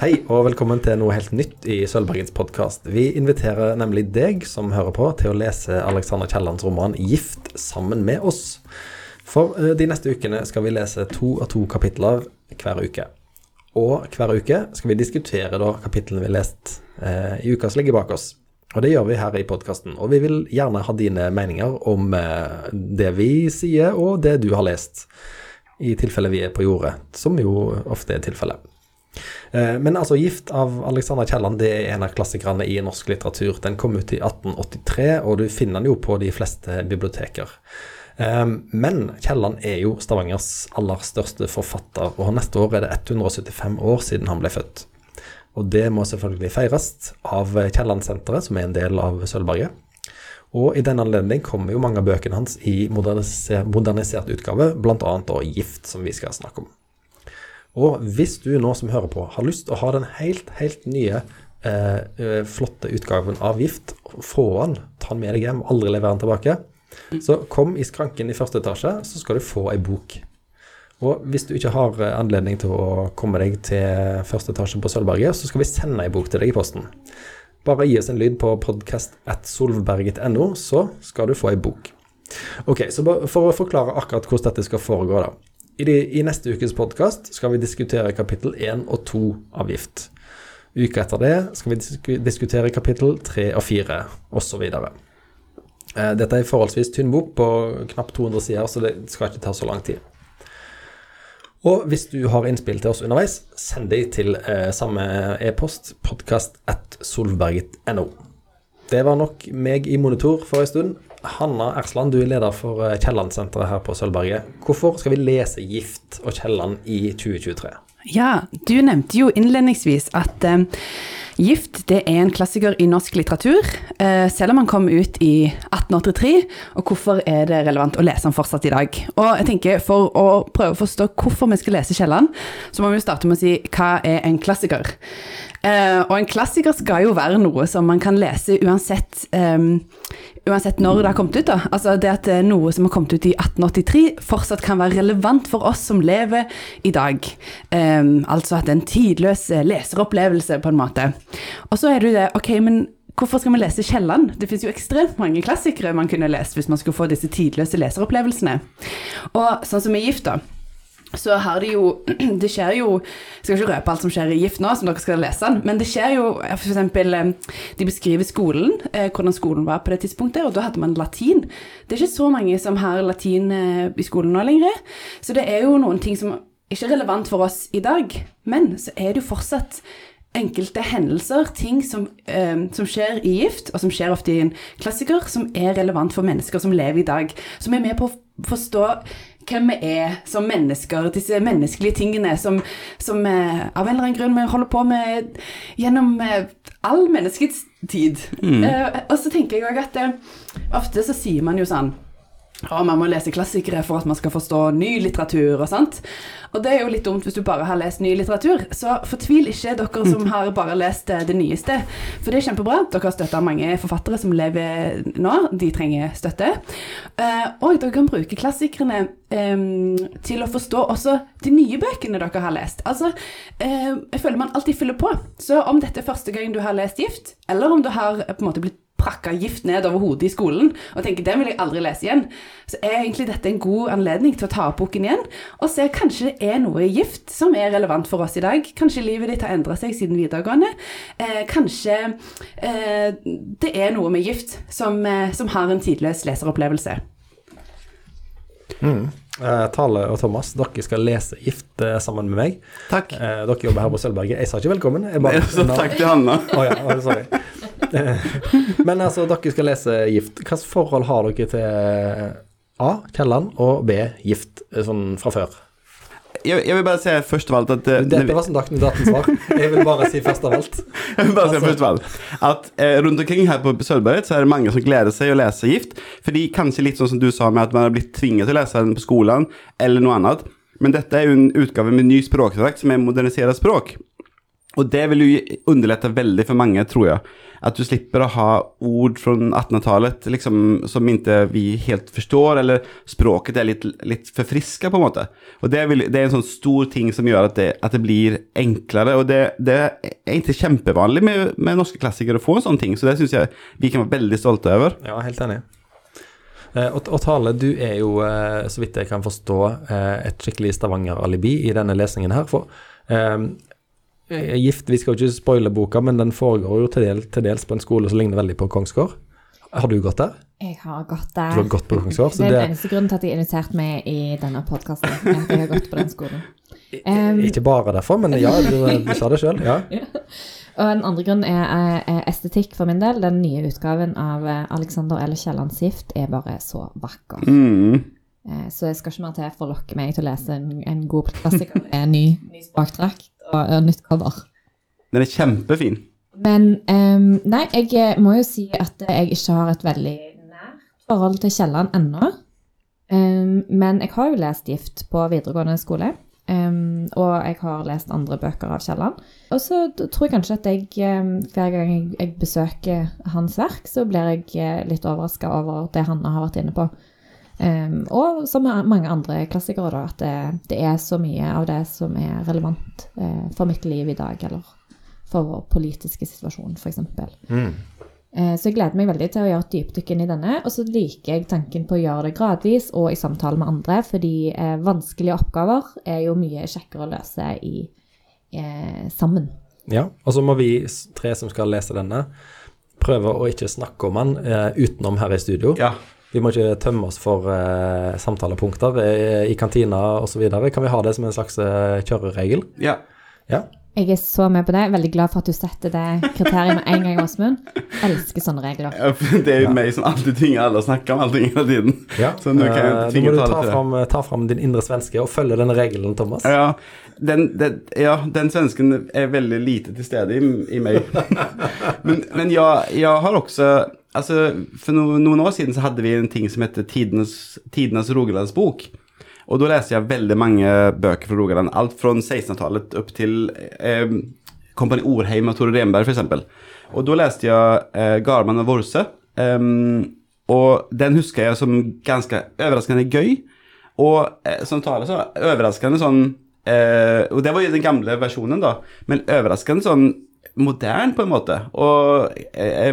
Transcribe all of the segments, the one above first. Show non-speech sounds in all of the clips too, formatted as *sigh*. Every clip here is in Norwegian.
Hei, og velkommen til noe helt nytt i Sølvbergens podkast. Vi inviterer nemlig deg som hører på, til å lese Alexander Kiellands roman 'Gift' sammen med oss. For eh, de neste ukene skal vi lese to av to kapitler hver uke. Og hver uke skal vi diskutere da kapitlene vi har lest eh, i uka som ligger bak oss. Og det gjør vi her i podkasten. Og vi vil gjerne ha dine meninger om eh, det vi sier, og det du har lest. I tilfelle vi er på jordet, som jo ofte er tilfellet. Eh, men altså, 'Gift' av Alexander Kielland det er en av klassikerne i norsk litteratur. Den kom ut i 1883, og du finner den jo på de fleste biblioteker. Eh, men Kielland er jo Stavangers aller største forfatter, og neste år er det 175 år siden han ble født. Og det må selvfølgelig feires av Kielland-senteret, som er en del av Sølvberget. Og i den anledning kommer jo mange av bøkene hans i modernisert, modernisert utgave, bl.a. 'Gift', som vi skal snakke om. Og hvis du nå som hører på har lyst til å ha den helt, helt nye eh, eh flotte utgaven av Gift, få den, ta den med deg hjem, aldri levere den tilbake, så kom i skranken i første etasje, så skal du få ei bok. Og hvis du ikke har eh, anledning til å komme deg til første etasje på Sølvberget, så skal vi sende ei bok til deg i posten. Bare gi oss en lyd på podcast.solvberget.no, så skal du få ei bok. Ok, så For å forklare akkurat hvordan dette skal foregå, da. I, de, I, neste ukes podkast skal vi diskutere kapittel 1 og 2 av Gift. Uka etter det skal vi diskutere kapittel 3 og 4, osv. Eh, dette er en forholdsvis tynn bok på knapt 200 sider, så det skal ikke ta så lang tid. Og hvis du har innspill til oss underveis, send dem til eh, samme e-post, podkast Det var nok meg i monitor for en stund. Hanna Ersland, du er leder for eh, Kielland-senteret her på Sølvberget. Hvorfor skal vi lese Gift og Kielland i 2023? Ja, du nevnte jo innledningsvis at eh, Gift det er en klassiker i norsk litteratur, eh, selv om han kom ut i 1883. Og hvorfor er det relevant å lese han fortsatt i dag? Og jeg tenker For å prøve å forstå hvorfor vi skal lese Kielland, så må vi jo starte med å si hva er en klassiker? Uh, og en klassiker skal jo være noe som man kan lese uansett, um, uansett når det har kommet ut. da. Altså Det at noe som har kommet ut i 1883 fortsatt kan være relevant for oss som lever i dag. Um, altså at det er en tidløs leseropplevelse, på en måte. Og så er det jo det, ok, men hvorfor skal vi lese Kielland? Det finnes jo ekstremt mange klassikere man kunne lest hvis man skulle få disse tidløse leseropplevelsene. Og sånn som i Gift, da så har de jo *clears throat* Det skjer jo Jeg skal ikke røpe alt som skjer i Gift nå, som dere skal lese den, men det skjer jo eksempel eh, De beskriver skolen, eh, hvordan skolen var på det tidspunktet, og da hadde man latin. Det er ikke så mange som har latin eh, i skolen nå lenger, så det er jo noen ting som ikke er relevant for oss i dag, men så er det jo fortsatt enkelte hendelser, ting som, eh, som, skjer i gift, og som skjer ofte i en klassiker, som er relevant for mennesker som lever i dag. Som er med på å forstå hvem vi er som mennesker, disse menneskelige tingene som, som eh, av en eller annen grunn vi holder på med gjennom eh, all menneskets tid. Mm. Eh, og så tenker jeg òg at eh, ofte så sier man jo sånn og man må lese klassikere for at man skal forstå ny litteratur og sånt. Og det er jo litt dumt hvis du bare har lest ny litteratur. Så fortvil ikke, dere som *laughs* har bare lest det nyeste. For det er kjempebra. Dere har støtta mange forfattere som lever nå. De trenger støtte. Eh, og dere kan bruke klassikerne um, til å forstå også de nye bøkene dere har lest. Altså, uh, jeg føler man alltid fyller på. Så om dette er første gang du har lest Gift, eller om du har på en måte blitt prakka gift ned over hodet i skolen og tenker den vil jeg aldri lese igjen, så er egentlig dette en god anledning til å ta opp boken igjen og se kanskje det er noe i gift som er relevant for oss i dag. Kanskje livet ditt har endra seg siden videregående. Eh, kanskje eh, det er noe med gift som, eh, som har en tidløs leseropplevelse. Mm. Eh, Tale og Thomas, dere skal lese Gift eh, sammen med meg. Takk. Eh, dere jobber her på Sølvberget. Jeg sa ikke velkommen. Jeg bare, *laughs* så takk til Hanna. oh, ja, sorry. Men altså, dere skal lese Gift. Hvilket forhold har dere til A. Kielland og B. Gift sånn fra før? jeg, jeg, vil bare si først av alt at uh, Dette var som Dagsnytt 18-svar. Jeg vil bare si først av alt. *laughs* jeg vil bare si først av alt At uh, rundt omkring her på Sølvberget så er det mange som gleder seg å lese Gift. Fordi kanskje litt sånn som du sa med at man har blitt tvinget til å lese den på skolen, eller noe annet. Men dette er jo en utgave med ny språkdrakt som er modernisert språk. Och det vil jo underlette veldig for mange, tror jeg. At du slipper å ha ord fra 1800-talet liksom, som ikke vi helt forstår, eller språket er litt, litt forfriska, på en måte. Og det, vil, det er en sånn stor ting som gjør at det, at det blir enklere. Og det, det er ikke kjempevanlig med, med norske klassikere å få en sånn ting. Så det syns jeg vi kan være veldig stolte over. Ja, helt enig. Eh, Og, og Tale, du er jo, eh, så vidt jeg kan forstå, eh, et skikkelig Stavanger-alibi i denne lesningen her. For Gift, vi skal jo ikke spoile boka, men den foregår jo til, del, til dels på en skole som ligner veldig på Kongsgård. Har du gått der? Jeg har gått der. Du har gått på Kongsgård? Det er den eneste grunnen til at de har invitert meg i denne podkasten. At jeg har gått på den skolen. Um, ikke bare derfor, men ja, du, du sa det sjøl. *laughs* Ja. Og en andre grunn er, er, estetikk for min del. Den nye utgaven av eh, Alexander L. Kiellands Gift er bare så vakker. Mm. Eh, Så jeg skal ikke mer til for å lokke meg til å lese en, en god klassiker med ny, ny spakdrakt og, et nytt cover. Den er kjempefin. Men um, nei, jeg eh, må jo si at jeg ikke har et veldig nært forhold til Kielland ennå. Um, men jeg har jo lest Gift på videregående skole. Um, og jeg har lest andre bøker av Kielland. Og så tror jeg kanskje at jeg um, hver gang jeg, jeg besøker hans verk, så blir jeg eh, litt overraska over det han har vært inne på. Ehm, og som mange andre klassikere, da, at det, det er så mye av det som er relevant uh, for mitt liv i dag, eller for vår politiske situasjon, f.eks. Mm. Uh, Så jeg gleder meg veldig til å gjøre et dypdykk inn i denne. Og så liker jeg tanken på å gjøre det gradvis og i samtale med andre, fordi uh, vanskelige oppgaver er jo mye kjekkere å løse i, eh, sammen. ja. Og så må vi tre som skal lese denne, prøve å ikke snakke om den utenom her i studio. Ja. Vi må ikke tømme oss for uh, samtalepunkter i, i kantina osv. Kan vi ha det som en slags uh, kjøreregel? ja. Ja. Jeg er så med på det. Veldig glad for at du setter det kriteriet med en gang, Åsmund. Elsker sånne regler. Ja, Det er jo meg som alltid tvinger alle å snakke om allting hele tiden. ja. Så nå kan jeg Eh, tvinge må du ta fram, ta fram din indre svenske og følge denne regelen, Thomas. Ja, den, den, ja, den svensken er veldig lite til stede i, i meg. *laughs* men men jeg, jeg har også altså, For no, noen år siden så hadde vi en ting som heter Tidenes, Tidenes Rogalandsbok. Og da leste jeg veldig mange bøker fra Rogaland. Alt fra 1600-tallet opp til eh, Kompani Orheim og Tore Renberg, f.eks. Og da leste jeg eh, Garman og Vorse. Um, og den husker jeg som ganske overraskende gøy. Og eh, som taler så overraskende sånn eh, Og det var jo den gamle versjonen, da. Men overraskende sånn modern, på en måte. Og eh,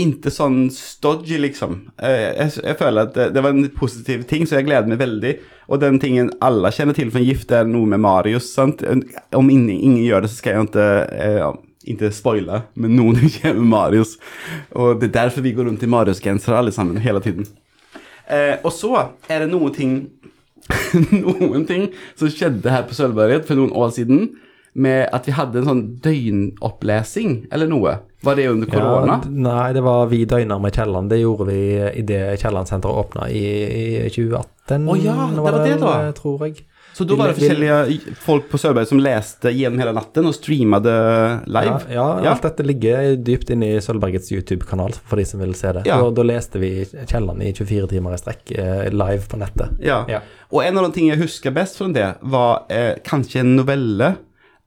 ikke sånn stodgy, liksom. Eh, jeg, jeg føler at det, det var en positiv ting, så jeg gleder meg veldig. Og den tingen alle kjenner til fra Gift, er noe med Marius. sant? Om ingen, ingen gjør det, så skal jeg ikke eh, ikke spoile, men noen *laughs* kjenner Marius. Og det er derfor vi går rundt i Marius-gensere alle sammen hele tiden. Eh, og så er det noen ting *laughs* Noen ting som skjedde her på Sølvberget for noen år siden, med at vi hadde en sånn døgnopplesing eller noe. Var det under korona? Ja, nei, det var Vi døgner med Kielland. Det gjorde vi idet Kiellandsenteret åpna i, i 2018. Å ja, det var det da. Tror jeg. Så da var det forskjellige folk på Sørberg som leste gjennom hele natten og streamade live? Ja, ja, Ja. alt dette ligger dypt inne i Sølvbergets YouTube-kanal for de som vil se det. Ja. Da, da leste vi Kielland i 24 timer i strekk eh, live på nettet. Ja. Ja. Og en av de tingene jeg husker best fra det, var eh, kanskje en novelle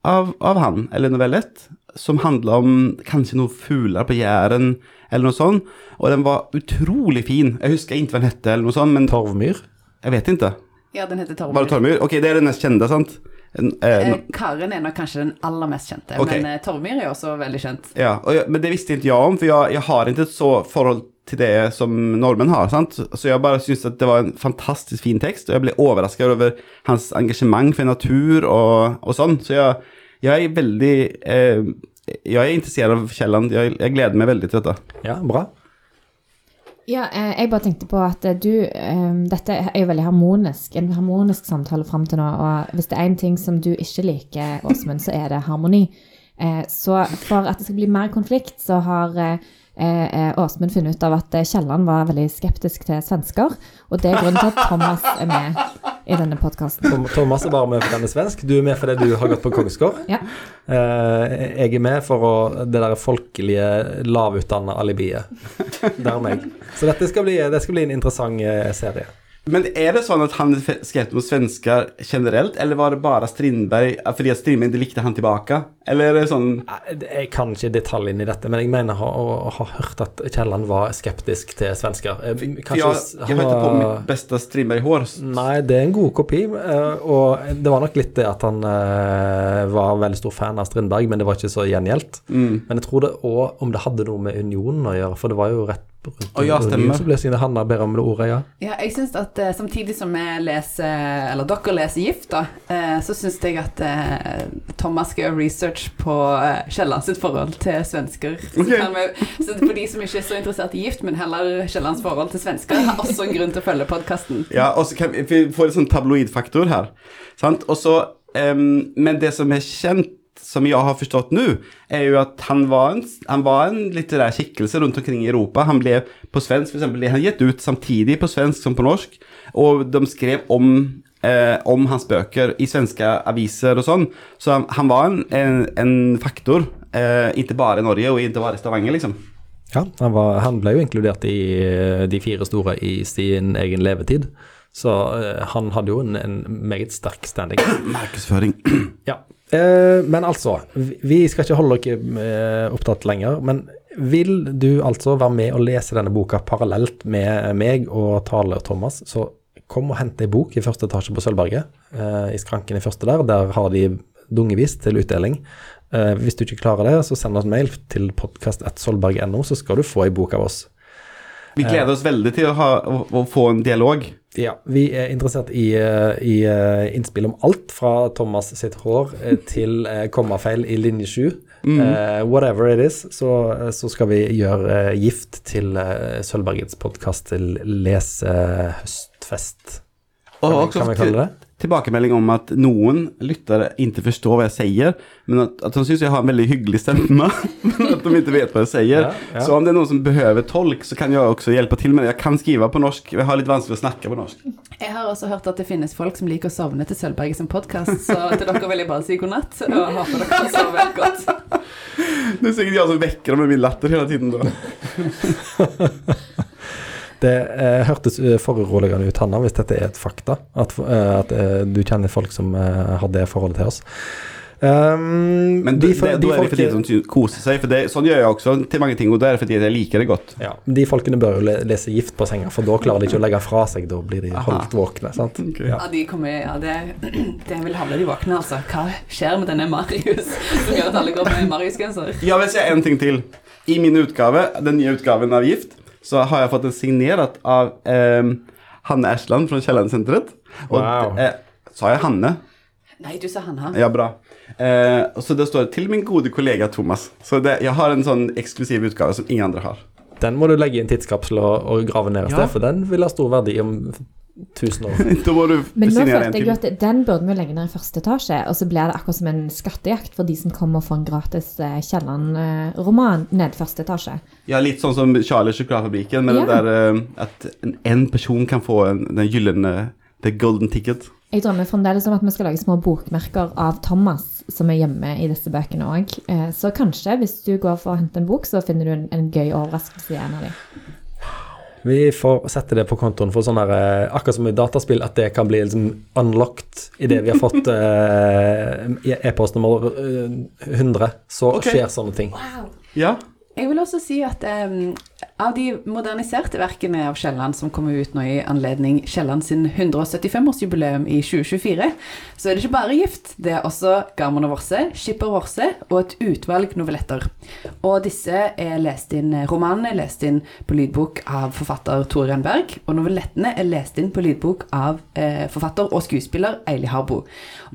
av, av han, eller novellett, som handla om kanskje noen fugler på Jæren, eller noe sånt. Og den var utrolig fin. Jeg husker ikke hva den hette, eller noe sånt, men Torvmyr. jeg vet ikke. Ja, den heter Torvmyr. Var det. Tormyr? Ok, det er den mest kjente, sant? En, eh, Eh, no- Karen er nok kanskje den aller mest kjente, okay. men Torvmyr Tormyr er også veldig kjent. Ja, og jeg, men det visste ikke jeg om, for jeg, jeg har ikke et så forhold til det som nordmenn har. sant? Så jeg bare syntes at det var en fantastisk fin tekst, og jeg ble overrasket over hans engasjement for natur og, og sånn. Så jeg, jeg er veldig eh, Jeg er interessert av Kielland. Jeg, jeg gleder meg veldig til dette. Ja, bra. Ja, eh, jeg bare tenkte på at eh, du eh, Dette er jo veldig harmonisk, en harmonisk samtale fram til nå. Og hvis det er en ting som du ikke liker, Åsmund, så er det harmoni. Eh, Så for at det skal bli mer konflikt, så har Åsmund funnet ut av at eh, Kielland var veldig skeptisk til svensker. Og det er grunnen til at Thomas er med i denne podkasten. Thomas er bare med fordi han er svensk. Du er med fordi du har gått på Kongsgård. Ja. Eh, jeg er med for å, det der folkelige, lavutdanna alibiet. Det er meg. Så dette skal bli, det skal bli en interessant eh, serie. Men er det sånn at han fe- skeptisk mot svensker generelt, eller var det bare Strindberg eh, fordi at Strindberg ikke likte han tilbake? Eller er det sånn Jeg kan ikke detaljene i dette, men jeg mener å, å ha hørt at Kielland var skeptisk til svensker. Eh, Kanskje s- jeg ikke på mitt beste Strindberg-hår. Nei, det er en god kopi, eh, og det var nok litt det at han var veldig stor fan av Strindberg, men det var ikke så gjengjeldt. Mm. Men jeg tror det òg om det hadde noe med unionen å gjøre, for det var jo rett rundt Å, ja, stemmer. unionsoppløsningen det Hanna bedre om det ordet, ja. Ja, jeg synes at uh, samtidig som jeg leser, eller dere leser Gift, da, uh, så syns jeg at uh, Thomas skal gjøre research på Kielland sitt forhold til svensker. Så, vi, så for de som ikke er så interessert i Gift, men heller Kiellands forhold til svensker, har også en grunn til å følge podkasten. Ja, og så kan vi vi får en sånn tabloidfaktor her. Sant? Og så, um, men det som er kjent, som jeg har forstått nå, er jo at han var en, han var en litterær kikkelse rundt omkring i Europa. Han ble på svensk, for eksempel, han gitt ut samtidig på svensk som på norsk, og de skrev om, eh, om hans bøker i svenske aviser og sånn. Så han, han var en, en, en faktor, eh, ikke bare i Norge og ikke bare i Stavanger, liksom. Ja, han, var, han ble jo inkludert i eh, de fire store i sin egen levetid. Så eh, han hadde jo en, en meget sterk standing. *clears throat* Markedsføring. *clears throat* Ja. Eh, men altså, vi- skal ikke holde dere eh, opptatt lenger. Men vil du altså være med og lese denne boka parallelt med meg og Tale og Thomas, så kom og hent ei bok i første etasje på Sølvberget. Eh, I skranken i første der. Der har de dungevis til utdeling. Hvis du ikke klarer det, så send oss en mail til podkast.solberg.no, så skal du få ei bok av oss. Vi gleder oss veldig til å, ha, å, få en dialog. Ja, vi er interessert i, eh, i eh, innspill om alt fra Thomas sitt hår eh, *laughs* til kommafeil i linje 7. Uh, whatever it is, så, så skal vi gjøre uh, Gift til uh, Sølvbergets podkast til lesehøstfest. høstfest Kan vi- kan vi kalle det? Tilbakemelding om at noen lyttere ikke forstår hva jeg sier, men at, at de syns jeg har en veldig hyggelig stemme, *laughs* men at de ikke vet hva jeg sier. Ja, ja. Så om det er noen som behøver tolk, så kan jeg også hjelpe til med det. Jeg kan skrive på norsk, jeg har litt vanskelig å snakke på norsk. Jeg har også hørt at det finnes folk som liker å sovne til Sølvberget som podkast, så til dere vil jeg bare si god natt, og håper dere kan sove godt. Det er sikkert jeg som vekker dem med min latter hele tiden da. *laughs* Det eh, hørtes eh, foruroligende ut, Hanna, hvis dette er et fakta. At, eh, at eh, du kjenner folk som eh, har det forholdet til oss. Um, Men de det, det, de da er det fordi de som koser seg, for det, sånn gjør jeg også til mange ting, og da er det fordi jeg liker det godt. Ja, De folkene bør jo lese Gift på senga, for da klarer de ikke å legge fra seg. Da blir de holdt våkne. sant? Ok. Ja. Ja, de kommer, ja det, *clears throat* det vil holde de våkne, altså. Hva skjer med denne Marius *laughs* som gjør at alle går med Marius-genser? Jeg vil si en ting til. I min utgave, den nye utgaven av Gift, så har jeg fått den signert av eh, Hanne Ersland fra Kiellandsenteret. Og Wow. eh, sa jeg Hanne? Nei, du sa Hanna. Ja, bra. Eh, så det står 'til min gode kollega Thomas'. Så det, jeg har en sånn eksklusiv utgave som ingen andre har. Den må du legge i en tidskapsel og, og grave ned et Ja. sted, for den vil ha stor verdi om 1000 år. *laughs* da må du Men nå følte jeg jo at den burde vi legge ned i første etasje, og så blir det akkurat som en skattejakt for de som kommer og får en gratis eh, Kielland-roman ned første etasje. Ja, litt sånn som Charlie Sjokoladefabrikken, med Ja. det der eh, at en, en person kan få en, den gylne The golden ticket. Jeg drømmer fremdeles om at vi skal lage små bokmerker av Thomas som er hjemme i disse bøkene òg. Så kanskje, hvis du går for å hente en bok, så finner du en, en gøy overraskelse i en av dem. Vi får sette det på kontoen for sånn der, eh, akkurat som i dataspill, at det kan bli liksom unlocked idet vi har fått *laughs* eh, e-post nummer eh, 100. Så okay. skjer sånne ting. Ja. Jeg vil også si at em, av de moderniserte verkene av Kielland som kommer ut nå i anledning Kielland sin 175-årsjubileum i 2024, så er det ikke bare gift. Det er også Garmon og Vorse, Skipper Vorse og et utvalg novelletter. Og disse er lest inn Romanene er lest inn på lydbok av forfatter Tore Renberg, og novellettene er lest inn på lydbok av eh, forfatter og skuespiller Eili Harbo.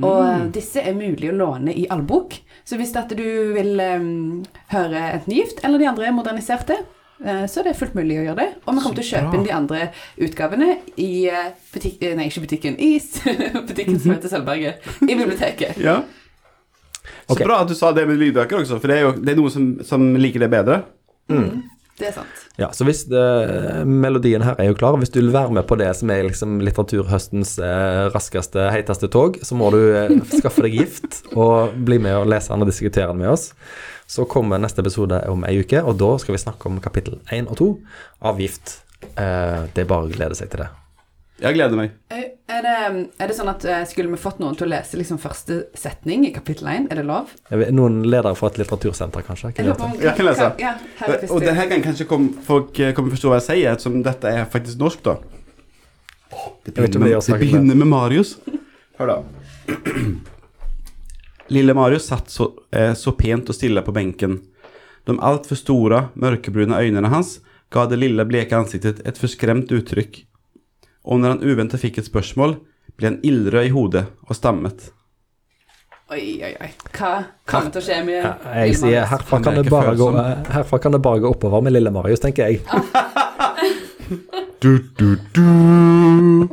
Og mm. disse er mulig å låne i allbok. Så hvis du vil em, høre enten Gift eller de andre moderniserte, eh, det er fullt mulig å gjøre det. Og vi kommer til å kjøpe inn de andre utgavene i eh, butikk... eh, Nei, ikke butikken. I *laughs* butikken som heter Sølvberget. I biblioteket. *laughs* ja. Så bra at du sa det med lydbøker også, for det er jo det er noen som, som liker det bedre. Det er sant. Ja, så hvis det, melodien her er jo klar, hvis du vil være med på det som er liksom litteraturhøstens raskeste, heiteste tog, så må du skaffe deg gift og bli med og lese den og diskutere den med oss. Så kommer neste episode om ei uke, og da skal vi snakke om kapittel 1 og 2 av Gift. Eh, det er bare å glede seg til det. Jeg gleder meg. Eh, Er det, er det sånn at eh, skulle vi fått noen til å lese liksom første setning i kapittel 1? Er det lov? Vet, noen ledere fra et litteratursenter, kanskje? Kan Jeg om- Jeg kan lese. Ja, her er Og det her kan kanskje kom, folk eh, kommer forstå hva jeg sier, ettersom dette er faktisk norsk, da. Det begynner, det begynner med Marius. Hør da. *clears throat* Lille Marius satt så, eh, så pent og stille på benken. De altfor store, mørkebrune øynene hans ga det lille, bleke ansiktet et forskremt uttrykk. Og når han uventet fikk et spørsmål, ble han ildrød i hodet og stammet. Oi, oi, oi. Hva kommer til å skje med Ja, jeg sier herfra kan, det bare gå, herfra kan det bare gå oppover med lille Marius, tenker jeg. *laughs* Du, du, du.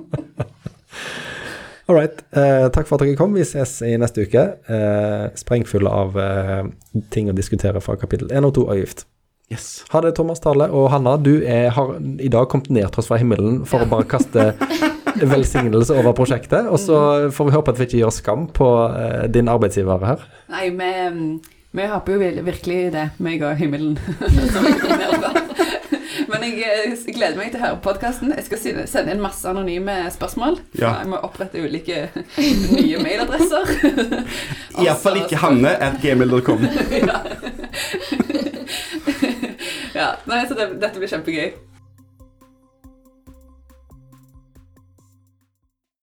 All right. Eh, takk for at dere kom. Vi ses i neste uke. Eh, sprengfulle av eh, ting å diskutere fra kapittel 1 og 2 avgift. Yes. Ha det, Thomas Tale. Og Hanna, du er, har i dag kommet ned til oss fra himmelen for å bare kaste *laughs* velsignelse over prosjektet. Og så får vi håpe at vi ikke gjør skam på eh, din arbeidsgiver her. Nei, vi, mm, vi håper jo virkelig det, meg og himmelen. *laughs* *laughs* Som vi kommer ned fra. Men jeg eh, gleder meg til å høre podkasten. Jeg skal sende inn masse anonyme spørsmål. Ja. Jeg må opprette ulike *laughs* nye mailadresser. Iallfall ikke Hanne at gmail.com. *laughs* *laughs* ja. Nei, så det, dette blir kjempegøy.